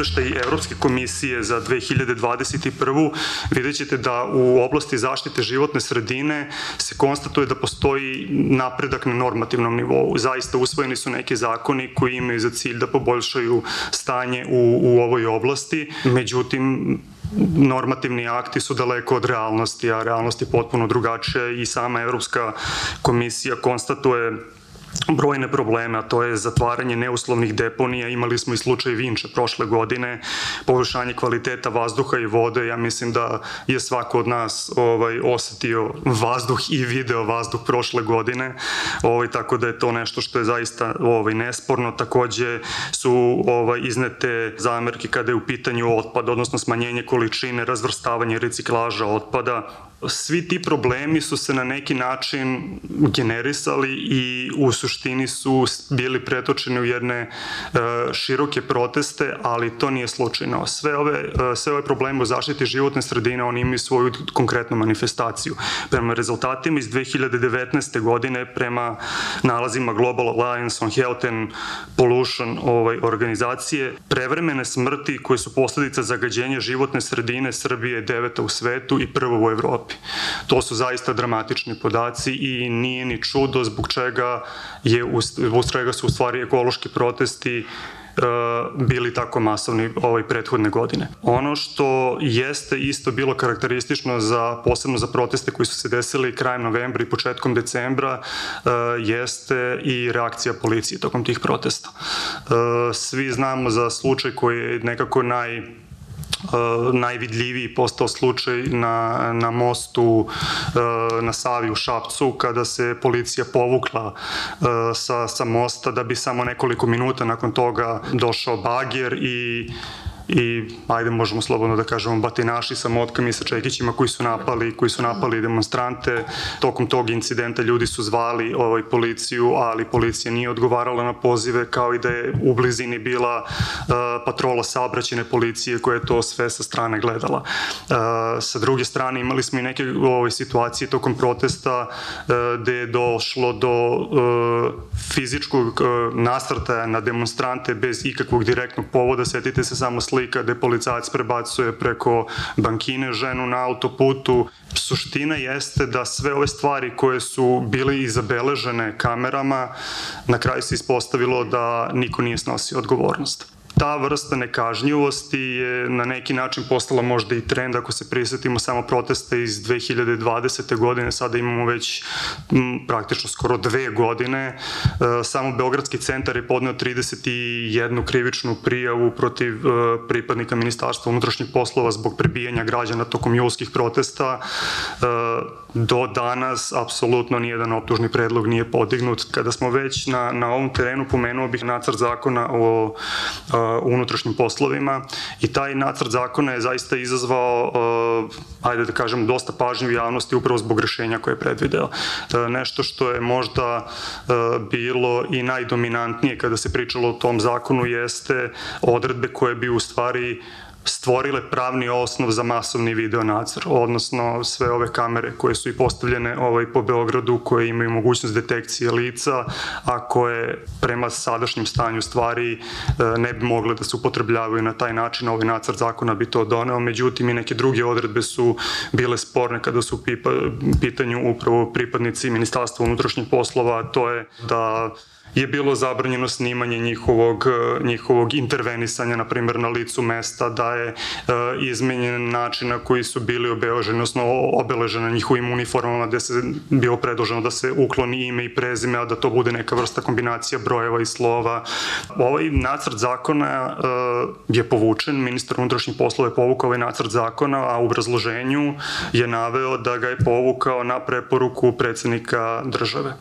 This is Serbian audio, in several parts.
izveštaj Evropske komisije za 2021. vidjet ćete da u oblasti zaštite životne sredine se konstatuje da postoji napredak na normativnom nivou. Zaista usvojeni su neki zakoni koji imaju za cilj da poboljšaju stanje u, u ovoj oblasti, međutim normativni akti su daleko od realnosti, a realnost je potpuno drugačija i sama Evropska komisija konstatuje brojne probleme, a to je zatvaranje neuslovnih deponija. Imali smo i slučaj Vinče prošle godine, poboljšanje kvaliteta vazduha i vode. Ja mislim da je svako od nas ovaj, osetio vazduh i video vazduh prošle godine, ovaj, tako da je to nešto što je zaista ovaj, nesporno. Takođe su ovaj, iznete zamerke kada je u pitanju otpad, odnosno smanjenje količine, razvrstavanje reciklaža otpada, svi ti problemi su se na neki način generisali i u suštini su bili pretočeni u jedne e, široke proteste, ali to nije slučajno. Sve ove, e, sve ove probleme u zaštiti životne sredine, oni imaju svoju konkretnu manifestaciju. Prema rezultatima iz 2019. godine, prema nalazima Global Alliance on Health and Pollution ovaj, organizacije, prevremene smrti koje su posledica zagađenja životne sredine Srbije je deveta u svetu i prvo u Evropi. Evropi. To su zaista dramatični podaci i nije ni čudo zbog čega je zbog čega su u stvari ekološki protesti e, bili tako masovni ovaj prethodne godine. Ono što jeste isto bilo karakteristično za posebno za proteste koji su se desili krajem novembra i početkom decembra e, jeste i reakcija policije tokom tih protesta. E, svi znamo za slučaj koji je nekako naj najvidljiviji postao slučaj na, na mostu uh, na Savi u Šapcu kada se policija povukla uh, sa, sa mosta da bi samo nekoliko minuta nakon toga došao bager i i ajde možemo slobodno da kažemo batinaši sa motkama i sa čekićima koji su napali koji su napali demonstrante. Tokom tog incidenta ljudi su zvali ovaj policiju ali policija nije odgovarala na pozive kao i da je u blizini bila uh, patrola saobraćene policije koja je to sve sa strane gledala. Uh, sa druge strane imali smo i neke ove situacije tokom protesta uh, gde je došlo do fizičkog nasrtaja na demonstrante bez ikakvog direktnog povoda. Setite se samo slike slika gde policajac prebacuje preko bankine ženu na autoputu. Suština jeste da sve ove stvari koje su bile i zabeležene kamerama, na kraju se ispostavilo da niko nije snosio odgovornost ta vrsta nekažnjivosti je na neki način postala možda i trend ako se prisetimo samo proteste iz 2020. godine, sada imamo već m, praktično skoro dve godine. E, samo Beogradski centar je podneo 31 krivičnu prijavu protiv e, pripadnika Ministarstva unutrašnjih poslova zbog prebijanja građana tokom julskih protesta. E, do danas apsolutno nijedan optužni predlog nije podignut. Kada smo već na, na ovom terenu, pomenuo bih nacrt zakona o unutrašnjim poslovima i taj nacrt zakona je zaista izazvao, ajde da kažem, dosta pažnje u javnosti upravo zbog rešenja koje je predvideo. Nešto što je možda bilo i najdominantnije kada se pričalo o tom zakonu jeste odredbe koje bi u stvari stvorile pravni osnov za masovni video nadzor, odnosno sve ove kamere koje su i postavljene ovaj, po Beogradu, koje imaju mogućnost detekcije lica, a koje prema sadašnjem stanju stvari e, ne bi mogle da se upotrebljavaju na taj način, ovaj nacrt zakona bi to doneo, međutim i neke druge odredbe su bile sporne kada su pitanju upravo pripadnici Ministarstva unutrašnjih poslova, to je da je bilo zabranjeno snimanje njihovog, e, njihovog intervenisanja, na primjer na licu mesta, da je e, izmenjen način na koji su bili obeleženi, odnosno obeleženi njihovim uniformama, gde se bilo predloženo da se ukloni ime i prezime, a da to bude neka vrsta kombinacija brojeva i slova. Ovaj nacrt zakona e, je povučen, ministar unutrašnjih poslova je povukao ovaj nacrt zakona, a u obrazloženju je naveo da ga je povukao na preporuku predsednika države.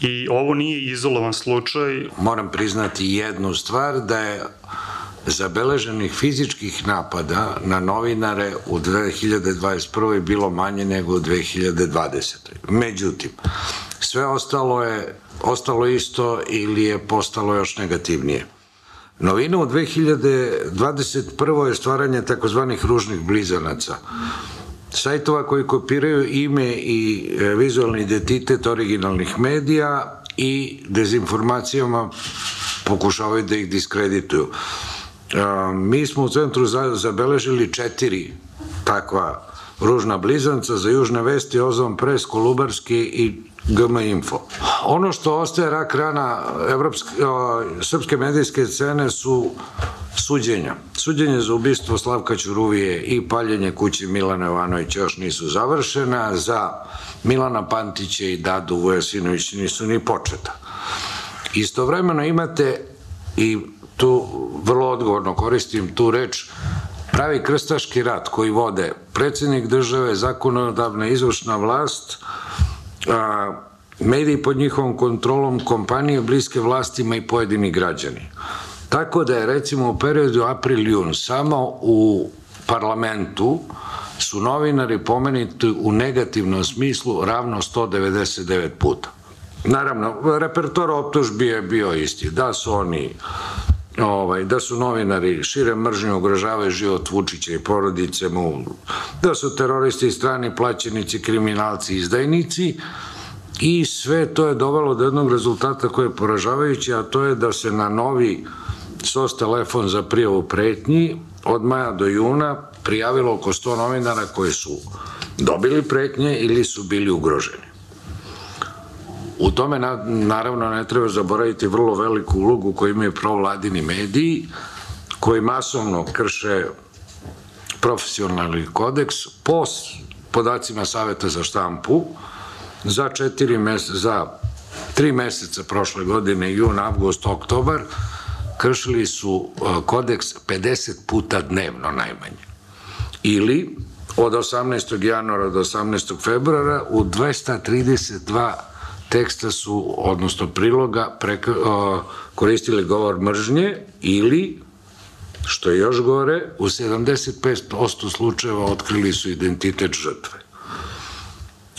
I ovo nije izolovan slučaj slučaj... Moram priznati jednu stvar, da je zabeleženih fizičkih napada na novinare u 2021. bilo manje nego u 2020. Međutim, sve ostalo je ostalo isto ili je postalo još negativnije. Novina u 2021. je stvaranje takozvanih ružnih blizanaca sajtova koji kopiraju ime i e, vizualni identitet originalnih medija i dezinformacijama pokušavaju da ih diskredituju. Mi smo u centru zabeležili četiri takva ružna blizanca za južne vesti, Ozon Pres, Kolubarski i GM Info. Ono što ostaje rak rana evropske, o, srpske medijske scene su suđenja. Suđenje za ubistvo Slavka Ćuruvije i paljenje kući Milana Jovanovića još nisu završena, za Milana Pantića i Dadu Vujasinović nisu ni početa. Istovremeno imate i tu vrlo odgovorno koristim tu reč pravi krstaški rat koji vode predsednik države, zakonodavna izvršna vlast, a, mediji pod njihovom kontrolom, kompanije bliske vlastima i pojedini građani. Tako da je recimo u periodu april-jun samo u parlamentu su novinari pomenuti u negativnom smislu ravno 199 puta. Naravno, repertor optužbi je bio isti, da su oni ovaj, da su novinari šire mržnje ugrožavaju život Vučića i porodice mu, da su teroristi strani plaćenici, kriminalci, izdajnici i sve to je dovelo do jednog rezultata koji je poražavajući, a to je da se na novi SOS telefon za prijavu pretnji od maja do juna prijavilo oko 100 novinara koji su dobili pretnje ili su bili ugroženi. U tome naravno ne treba zaboraviti vrlo veliku ulogu koju imaju provladini mediji koji masovno krše profesionalni kodeks po podacima Saveta za štampu za četiri meseca, za tri meseca prošle godine, jun, avgust, oktobar, kršili su e, kodeks 50 puta dnevno najmanje. Ili od 18. januara do 18. februara u 232 teksta su, odnosno priloga, preka, o, koristili govor mržnje ili, što je još gore, u 75% slučajeva otkrili su identitet žrtve.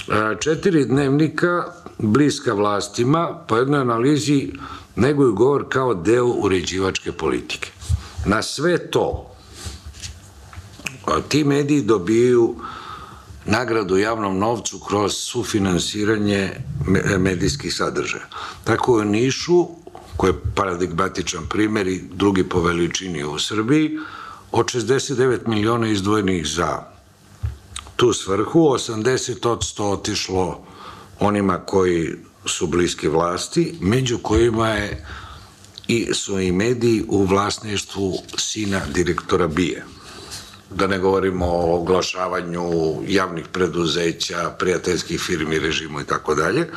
E, četiri dnevnika bliska vlastima po jednoj analizi neguju govor kao deo uređivačke politike. Na sve to ti mediji dobiju nagradu javnom novcu kroz sufinansiranje medijskih sadržaja. Tako u Nišu, koji je paradigmatičan primer i drugi po veličini u Srbiji, od 69 miliona izdvojenih za tu svrhu, 80 od 100 otišlo onima koji su bliski vlasti, među kojima je i su i mediji u vlasništvu sina direktora Bije da ne govorimo o oglašavanju javnih preduzeća, prijateljskih firmi, režimu i tako dalje.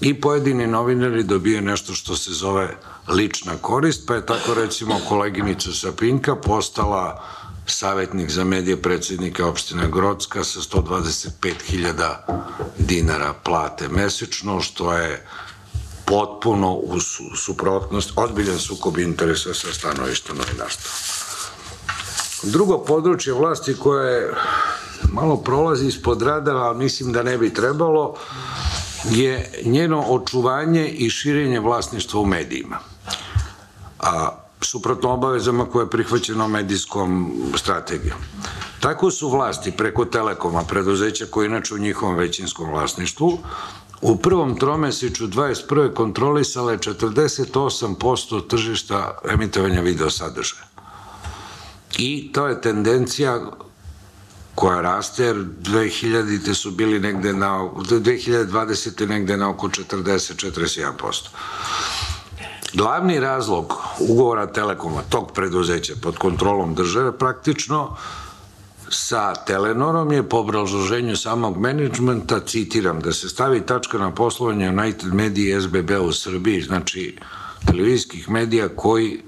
I pojedini novinari dobije nešto što se zove lična korist, pa je tako recimo koleginica Sapinka postala savjetnik za medije predsednika opštine Grocka sa 125.000 dinara plate mesečno, što je potpuno u suprotnost, odbiljan sukob interesa sa stanovišta novinarstva. Drugo područje vlasti koje malo prolazi ispod radara, ali mislim da ne bi trebalo, je njeno očuvanje i širenje vlasništva u medijima. A suprotno obavezama koje je prihvaćeno medijskom strategijom. Tako su vlasti preko Telekoma, preduzeća koje inače u njihovom većinskom vlasništvu, u prvom tromesiću 21. kontrolisale 48% tržišta emitovanja video sadržaja. I to je tendencija koja raste, jer 2000. su bili negde na, 2020. negde na oko 40-41%. Glavni razlog ugovora Telekoma, tog preduzeća pod kontrolom države, praktično sa Telenorom je po obrazloženju samog menadžmenta, citiram, da se stavi tačka na poslovanje United Media i SBB u Srbiji, znači televizijskih medija koji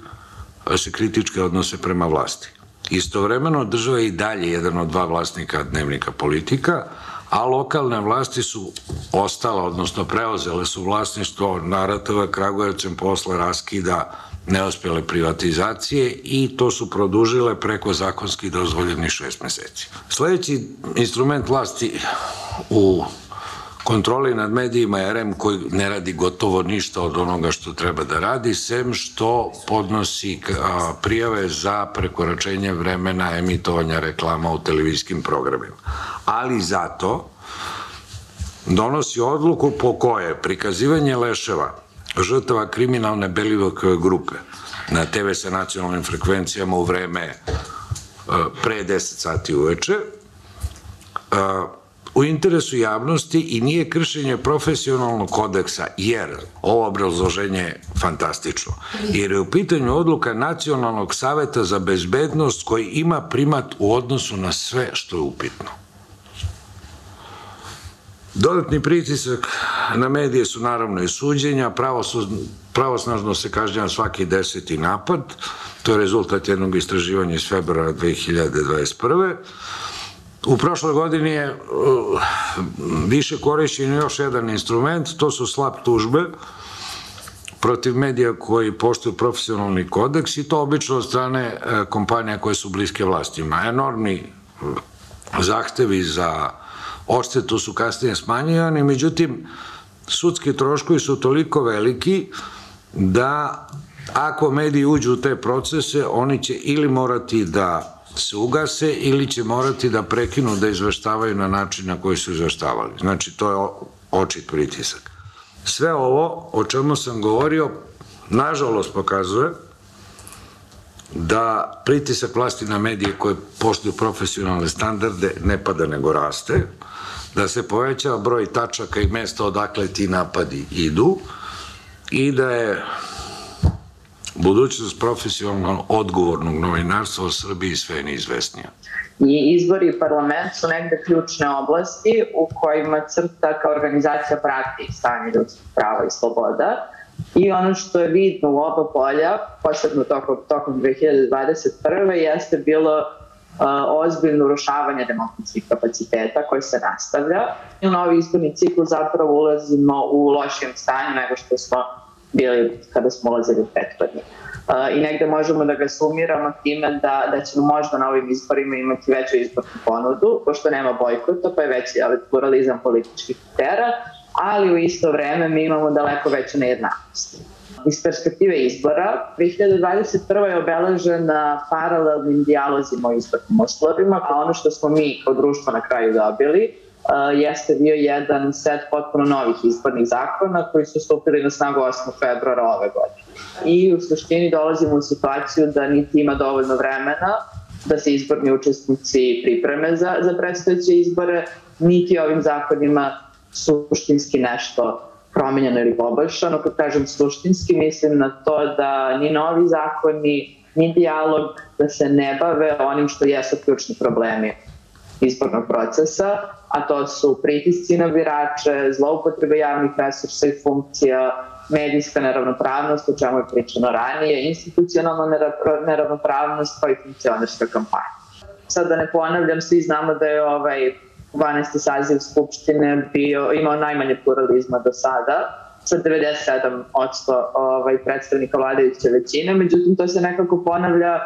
se kritičke odnose prema vlasti. Istovremeno država je i dalje jedan od dva vlasnika dnevnika politika, a lokalne vlasti su ostala, odnosno preozele su vlasništvo Naratova Kragujevcem posle raskida neospjele privatizacije i to su produžile preko zakonski dozvoljeni šest meseci. Sledeći instrument vlasti u kontroli nad medijima je REM koji ne radi gotovo ništa od onoga što treba da radi, sem što podnosi prijave za prekoračenje vremena emitovanja reklama u televizijskim programima. Ali zato donosi odluku po koje prikazivanje leševa žrtava kriminalne Belivokove grupe na TV sa nacionalnim frekvencijama u vreme pre 10 sati uveče u interesu javnosti i nije kršenje profesionalnog kodeksa, jer ovo obrazloženje je fantastično, jer je u pitanju odluka Nacionalnog saveta za bezbednost koji ima primat u odnosu na sve što je upitno. Dodatni pritisak na medije su naravno i suđenja, pravosnažno se kažnjava svaki deseti napad, to je rezultat jednog istraživanja iz februara 2021. U prošloj godini je uh, više korišćen još jedan instrument, to su slab tužbe protiv medija koji poštuju profesionalni kodeks i to obično od strane uh, kompanija koje su bliske vlastima. Enormni uh, zahtevi za odštetu su kasnije smanjivani, međutim, sudski troškovi su toliko veliki da ako mediji uđu u te procese, oni će ili morati da se ugase ili će morati da prekinu da izveštavaju na način na koji su izveštavali. Znači, to je očit pritisak. Sve ovo o čemu sam govorio, nažalost pokazuje da pritisak vlasti na medije koje poštuju profesionalne standarde ne pada nego raste, da se povećava broj tačaka i mesta odakle ti napadi idu i da je budućnost profesionalno odgovornog novinarstva u Srbiji sve neizvesnija. I izbori i parlament su negde ključne oblasti u kojima crta kao organizacija prati stanje ljudskih prava i sloboda. I ono što je vidno u oba polja, posebno tokom, tokom 2021. jeste bilo uh, ozbiljno urušavanje demokratskih kapaciteta koji se nastavlja. I u novi izborni cikl zapravo ulazimo u lošijem stanju nego što smo bili kada smo ulazili. Uh, I negde možemo da ga sumiramo time da, da ćemo možda na ovim izborima imati veću izbornu ponudu, pošto nema bojkota, pa je veći ali, pluralizam političkih tera, ali u isto vreme mi imamo daleko veću nejednakost. Iz perspektive izbora, 2021. je obeležena paralelnim dijalozima o izbornim uslovima, a ono što smo mi kao društvo na kraju dobili jeste bio jedan set potpuno novih izbornih zakona koji su stupili na snagu 8. februara ove godine. I u suštini dolazimo u situaciju da niti ima dovoljno vremena da se izborni učesnici pripreme za, za predstojeće izbore, niti ovim zakonima suštinski nešto promenjeno ili poboljšano. Kad kažem suštinski, mislim na to da ni novi zakoni, ni dijalog da se ne bave onim što jesu ključni problemi izbornog procesa, a to su pritisci na birače, zloupotrebe javnih resursa i funkcija, medijska neravnopravnost, o čemu je pričano ranije, institucionalna neravnopravnost, pa i funkcionerska kampanja. Sad da ne ponavljam, svi znamo da je ovaj 12. saziv Skupštine bio, imao najmanje pluralizma do sada, sa 97% ovaj, predstavnika vladajuće većine, međutim to se nekako ponavlja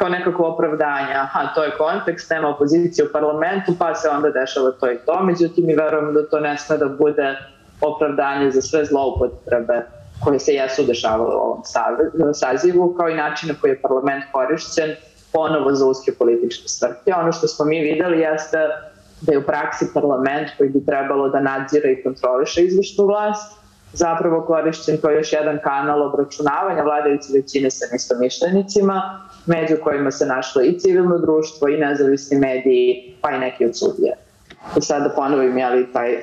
kao nekako opravdanje, aha, to je kontekst, nema opozicije u parlamentu, pa se onda dešava to i to, međutim mi verujem da to ne sme da bude opravdanje za sve zloupotrebe koje se jesu dešavale u ovom sazivu, kao i način na koji je parlament korišćen ponovo za uske političke svrke. Ono što smo mi videli jeste da je u praksi parlament koji bi trebalo da nadzira i kontroliše izvršnu vlast, zapravo korišćen kao još jedan kanal obračunavanja vladajuće većine sa mišljenicima, među kojima se našlo i civilno društvo i nezavisni mediji, pa i neki od sudije. I sad da ponovim, jeli, taj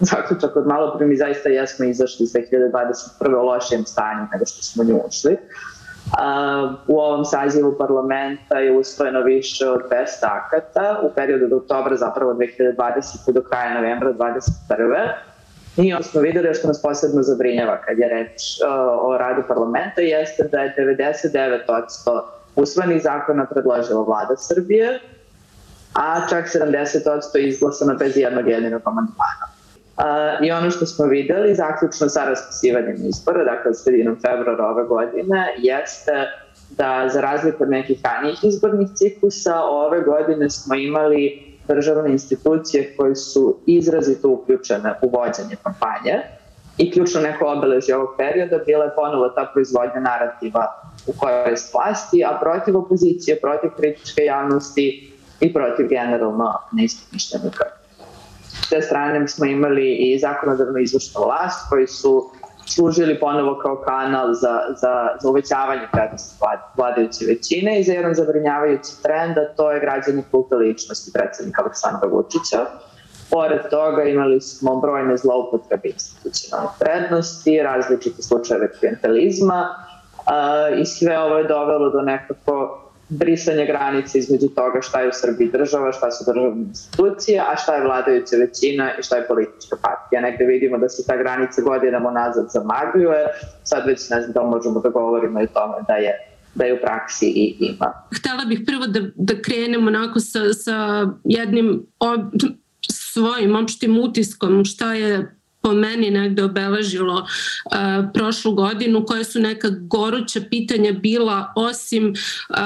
zaključak od malo pre mi zaista jesmo izašli iz 2021. u lošijem stanju nego što smo nju ušli. U ovom sazivu parlamenta je usvojeno više od 200 akata u periodu od oktobra zapravo 2020. do kraja novembra 2021. I smo videli što nas posebno zabrinjava kad je reč uh, o radu parlamenta jeste da je 99% usvojenih zakona predložila vlada Srbije, a čak 70% izglasano bez jednog jedinog amandmana. Uh, I ono što smo videli, zaključno sa raspisivanjem izbora, dakle sredinom februara ove godine, jeste da za razliku od nekih ranijih izbornih ciklusa, ove godine smo imali državne institucije koje su izrazito uključene u vođenje kampanje i ključno neko obeležje ovog perioda bila je ponovo ta proizvodnja narativa u korist vlasti, a protiv opozicije, protiv kritičke javnosti i protiv generalno neistomišljenika. S te strane smo imali i zakonodavno izvršnu vlast koji su služili ponovo kao kanal za, za, za uvećavanje prednosti vladajuće većine i za jedan zabrinjavajući trend, a to je građani kulta ličnosti predsednika Aleksandra Vučića. Pored toga imali smo brojne zloupotrebe institucionalnih prednosti, različite slučajeve klientelizma uh, i sve ovo je dovelo do nekako brisanje granice između toga šta je u Srbiji država, šta su državne institucije, a šta je vladajuća većina i šta je politička partija. Negde vidimo da se ta granica godinama nazad zamagljuje, sad već ne znam da možemo da govorimo i o tome da je da je u praksi i ima. Htela bih prvo da, da krenemo onako sa, sa jednim ob, svojim opštim utiskom šta je po meni negde obeležilo uh, prošlu godinu, koje su neka goruća pitanja bila osim uh,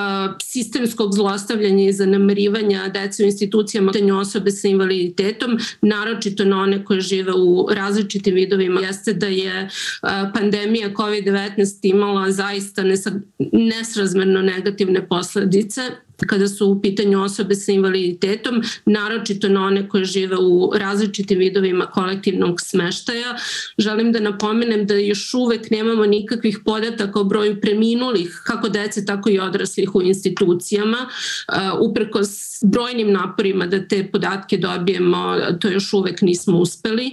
sistemskog zlostavljanja i zanemarivanja dece u institucijama, pitanja osobe sa invaliditetom, naročito na one koje žive u različitim vidovima, jeste da je uh, pandemija COVID-19 imala zaista nesrazmerno negativne posledice kada su u pitanju osobe sa invaliditetom, naročito na one koje žive u različitim vidovima kolektivnog smeštaja. Želim da napomenem da još uvek nemamo nikakvih podataka o broju preminulih, kako dece, tako i odraslih u institucijama. Upreko s brojnim naporima da te podatke dobijemo, to još uvek nismo uspeli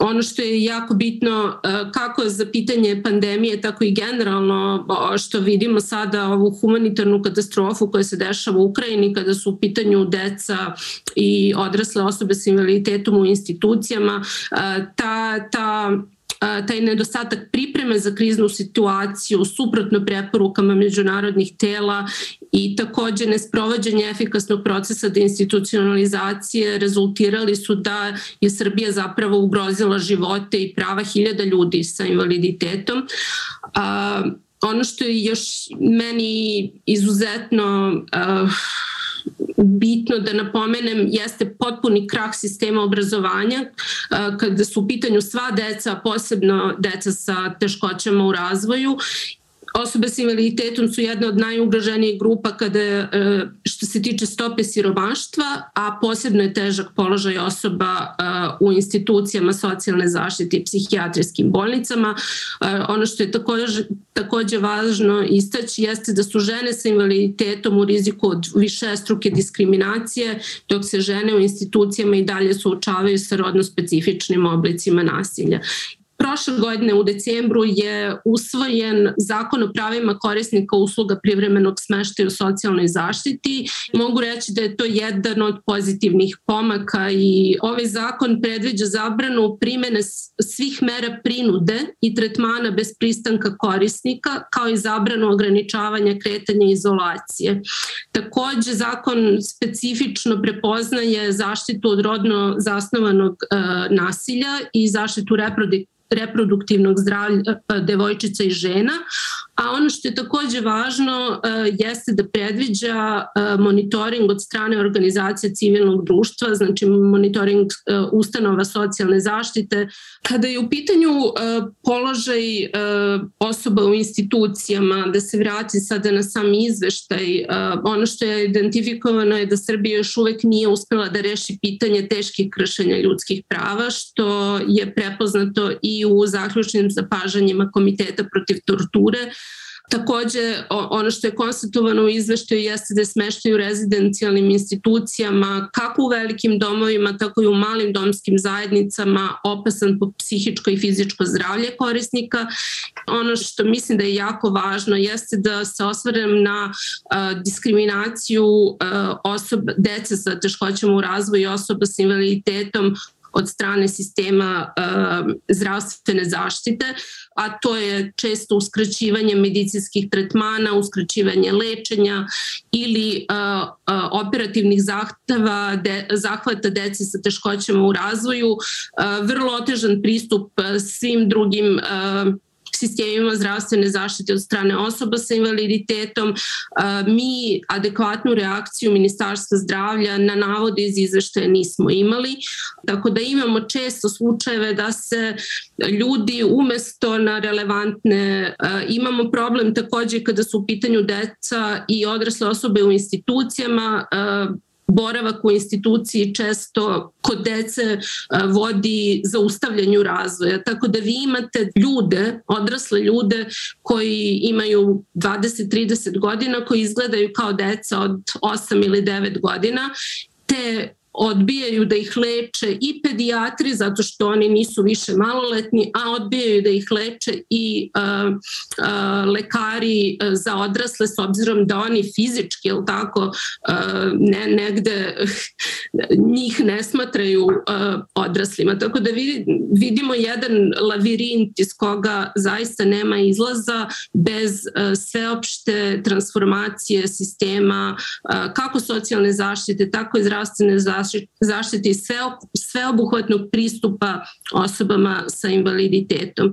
ono što je jako bitno e, kako za pitanje pandemije, tako i generalno što vidimo sada ovu humanitarnu katastrofu koja se dešava u Ukrajini kada su u pitanju deca i odrasle osobe sa invaliditetom u institucijama, e, ta, ta taj nedostatak pripreme za kriznu situaciju suprotno preporukama međunarodnih tela i takođe nesprovođenje efikasnog procesa deinstitucionalizacije rezultirali su da je Srbija zapravo ugrozila živote i prava hiljada ljudi sa invaliditetom. A, ono što je još meni izuzetno uh, bitno da napomenem jeste potpuni krah sistema obrazovanja kada su u pitanju sva deca, posebno deca sa teškoćama u razvoju Osobe sa invaliditetom su jedna od najugroženijih grupa kada, e, što se tiče stope siromaštva, a posebno je težak položaj osoba e, u institucijama socijalne zaštite i psihijatrijskim bolnicama. E, ono što je takođe, takođe važno istaći jeste da su žene sa invaliditetom u riziku od više struke diskriminacije, dok se žene u institucijama i dalje suočavaju sa rodno specifičnim oblicima nasilja. Prošle godine u decembru je usvojen zakon o pravima korisnika usluga privremenog smeštaja u socijalnoj zaštiti. Mogu reći da je to jedan od pozitivnih pomaka i ovaj zakon predviđa zabranu primene svih mera prinude i tretmana bez pristanka korisnika, kao i zabranu ograničavanja kretanja i izolacije. Takođe, zakon specifično prepoznaje zaštitu od rodno zasnovanog e, nasilja i zaštitu reproduktivnog reproduktivnog zdravlja pa, devojčica i žena, a ono što je takođe važno e, jeste da predviđa e, monitoring od strane organizacije civilnog društva, znači monitoring e, ustanova socijalne zaštite. Kada je u pitanju položaj osoba u institucijama, da se vrati sada na sam izveštaj, ono što je identifikovano je da Srbija još uvek nije uspela da reši pitanje teških kršenja ljudskih prava, što je prepoznato i u zaključnim zapažanjima Komiteta protiv torture, Takođe, ono što je konstatovano u izveštaju jeste da je smeštaj u rezidencijalnim institucijama, kako u velikim domovima, tako i u malim domskim zajednicama, opasan po psihičko i fizičko zdravlje korisnika. Ono što mislim da je jako važno jeste da se osvrnem na diskriminaciju osoba, dece sa teškoćama u razvoju i osoba sa invaliditetom od strane sistema uh, zdravstvene zaštite, a to je često uskraćivanje medicinskih tretmana, uskraćivanje lečenja ili uh, uh, operativnih zahteva, de, zahvata deci sa teškoćama u razvoju, uh, vrlo otežan pristup svim drugim uh, sistemima zdravstvene zaštite od strane osoba sa invaliditetom. Mi adekvatnu reakciju Ministarstva zdravlja na navode iz izveštaja nismo imali, tako da imamo često slučajeve da se ljudi umesto na relevantne, imamo problem takođe kada su u pitanju deca i odrasle osobe u institucijama, boravak u instituciji često kod dece vodi zaustavljanju razvoja. Tako da vi imate ljude, odrasle ljude koji imaju 20-30 godina, koji izgledaju kao deca od 8 ili 9 godina te odbijaju da ih leče i pedijatri zato što oni nisu više maloletni, a odbijaju da ih leče i uh, uh, lekari za odrasle s obzirom da oni fizički, jel tako, uh, ne, negde njih ne smatraju odraslima. Tako da vidimo jedan lavirint iz koga zaista nema izlaza bez sveopšte transformacije sistema kako socijalne zaštite, tako i zdravstvene zaštite zaštiti sveobuhvatnog pristupa osobama sa invaliditetom.